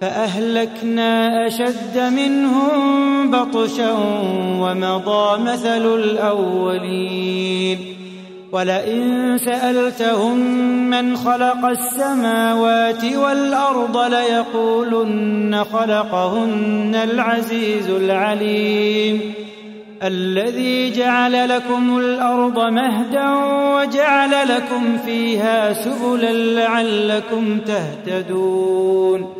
فأهلكنا أشد منهم بطشا ومضى مثل الأولين. ولئن سألتهم من خلق السماوات والأرض ليقولن خلقهن العزيز العليم. الذي جعل لكم الأرض مهدا وجعل لكم فيها سبلا لعلكم تهتدون.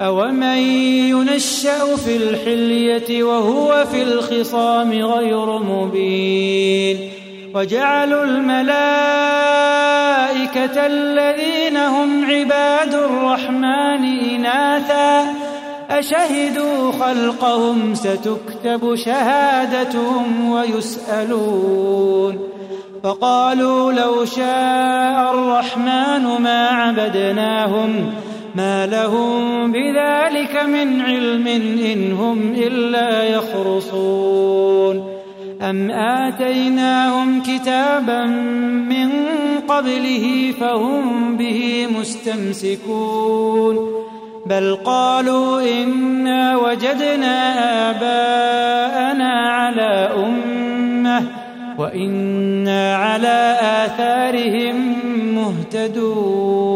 أومن ينشأ في الحلية وهو في الخصام غير مبين وجعلوا الملائكة الذين هم عباد الرحمن إناثا أشهدوا خلقهم ستكتب شهادتهم ويسألون فقالوا لو شاء الرحمن ما عبدناهم ما لهم بذلك من علم إن هم إلا يخرصون. أم آتيناهم كتابا من قبله فهم به مستمسكون. بل قالوا إنا وجدنا آباءنا على أمة وإنا على آثارهم مهتدون.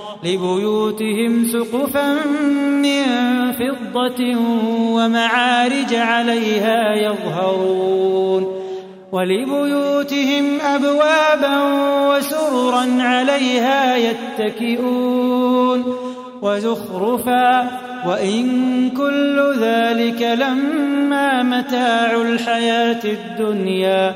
لبيوتهم سقفا من فضة ومعارج عليها يظهرون ولبيوتهم أبوابا وسررا عليها يتكئون وزخرفا وإن كل ذلك لما متاع الحياة الدنيا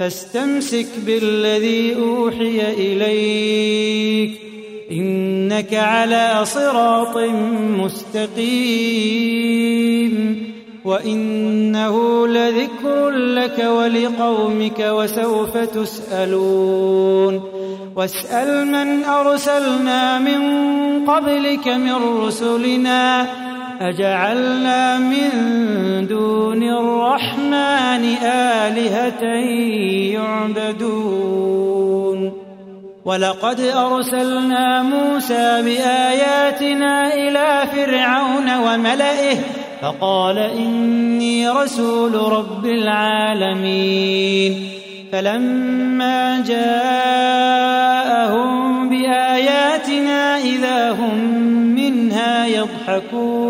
فاستمسك بالذي أوحي إليك إنك على صراط مستقيم وإنه لذكر لك ولقومك وسوف تسألون واسأل من أرسلنا من قبلك من رسلنا أجعلنا من دون الرحمن آلهة يعبدون. ولقد أرسلنا موسى بآياتنا إلى فرعون وملئه فقال إني رسول رب العالمين. فلما جاءهم بآياتنا إذا هم منها يضحكون.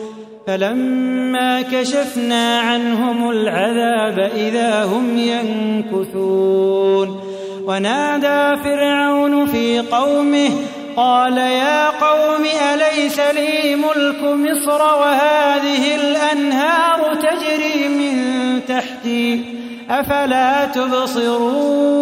فلما كشفنا عنهم العذاب إذا هم ينكثون. ونادى فرعون في قومه قال يا قوم أليس لي ملك مصر وهذه الأنهار تجري من تحتي أفلا تبصرون؟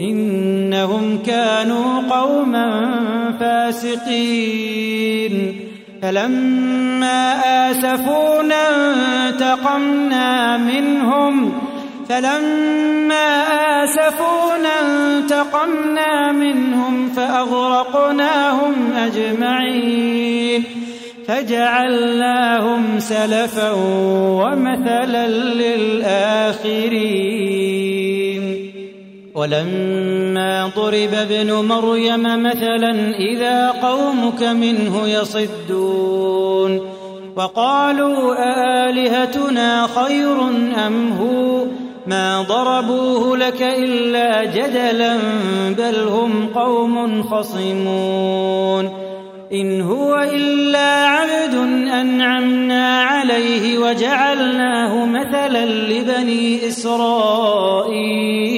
إنهم كانوا قوما فاسقين. فلما آسفونا انتقمنا منهم. فلما آسفونا انتقمنا منهم فأغرقناهم أجمعين. فجعلناهم سلفا ومثلا للآخرين. ولما ضرب ابن مريم مثلا إذا قومك منه يصدون وقالوا آلهتنا خير أم هو ما ضربوه لك إلا جدلا بل هم قوم خصمون إن هو إلا عبد أنعمنا عليه وجعلناه مثلا لبني إسرائيل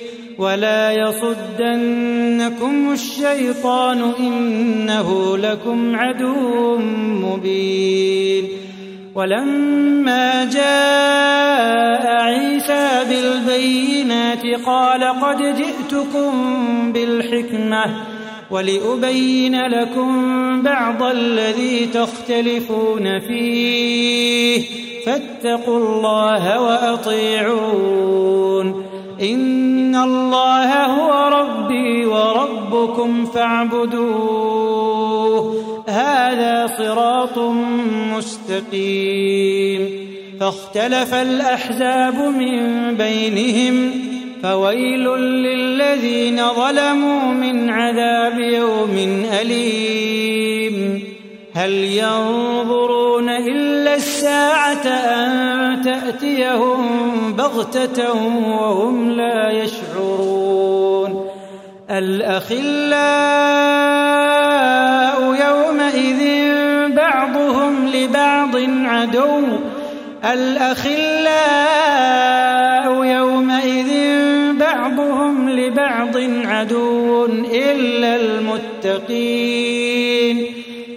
ولا يصدنكم الشيطان إنه لكم عدو مبين. ولما جاء عيسى بالبينات قال قد جئتكم بالحكمة ولأبين لكم بعض الذي تختلفون فيه. فاتقوا الله وأطيعون. إن الله هو ربي وربكم فاعبدوه. هذا صراط مستقيم. فاختلف الأحزاب من بينهم فويل للذين ظلموا من عذاب يوم أليم. هل ينظرون إلا الساعة أن تأتيهم بغتة وهم لا يشعرون. الأخلاء يومئذ بعضهم لبعض عدو. الأخلاء يومئذ بعضهم لبعض عدو إلا المتقين.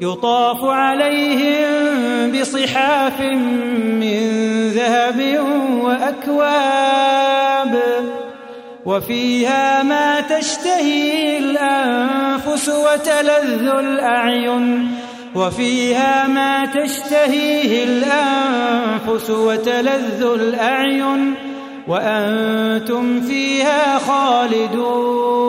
يطاف عليهم بصحاف من ذهب وأكواب. وفيها ما تشتهي الأنفس وتلذ الأعين. وفيها ما تشتهيه الأنفس وتلذ الأعين. وأنتم فيها خالدون.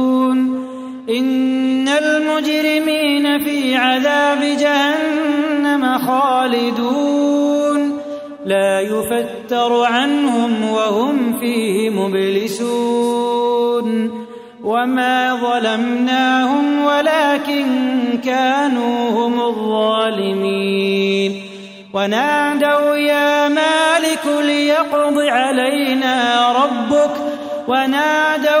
إن المجرمين في عذاب جهنم خالدون. لا يفتر عنهم وهم فيه مبلسون. وما ظلمناهم ولكن كانوا هم الظالمين. ونادوا يا مالك ليقض علينا ربك. ونادوا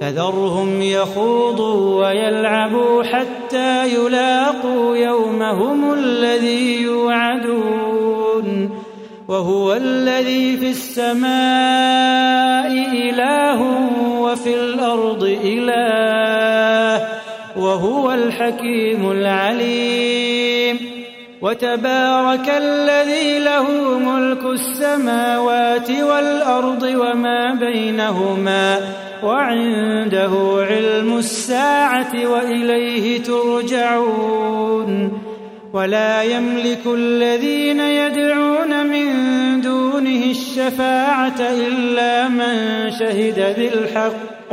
فذرهم يخوضوا ويلعبوا حتى يلاقوا يومهم الذي يوعدون. وهو الذي في السماء إله وفي الأرض إله وهو الحكيم العليم. وتبارك الذي له ملك السماوات والأرض وما بينهما وعنده علم الساعة وإليه ترجعون. ولا يملك الذين يدعون من دونه الشفاعة إلا من شهد بالحق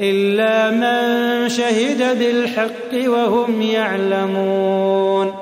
إلا من شهد بالحق وهم يعلمون.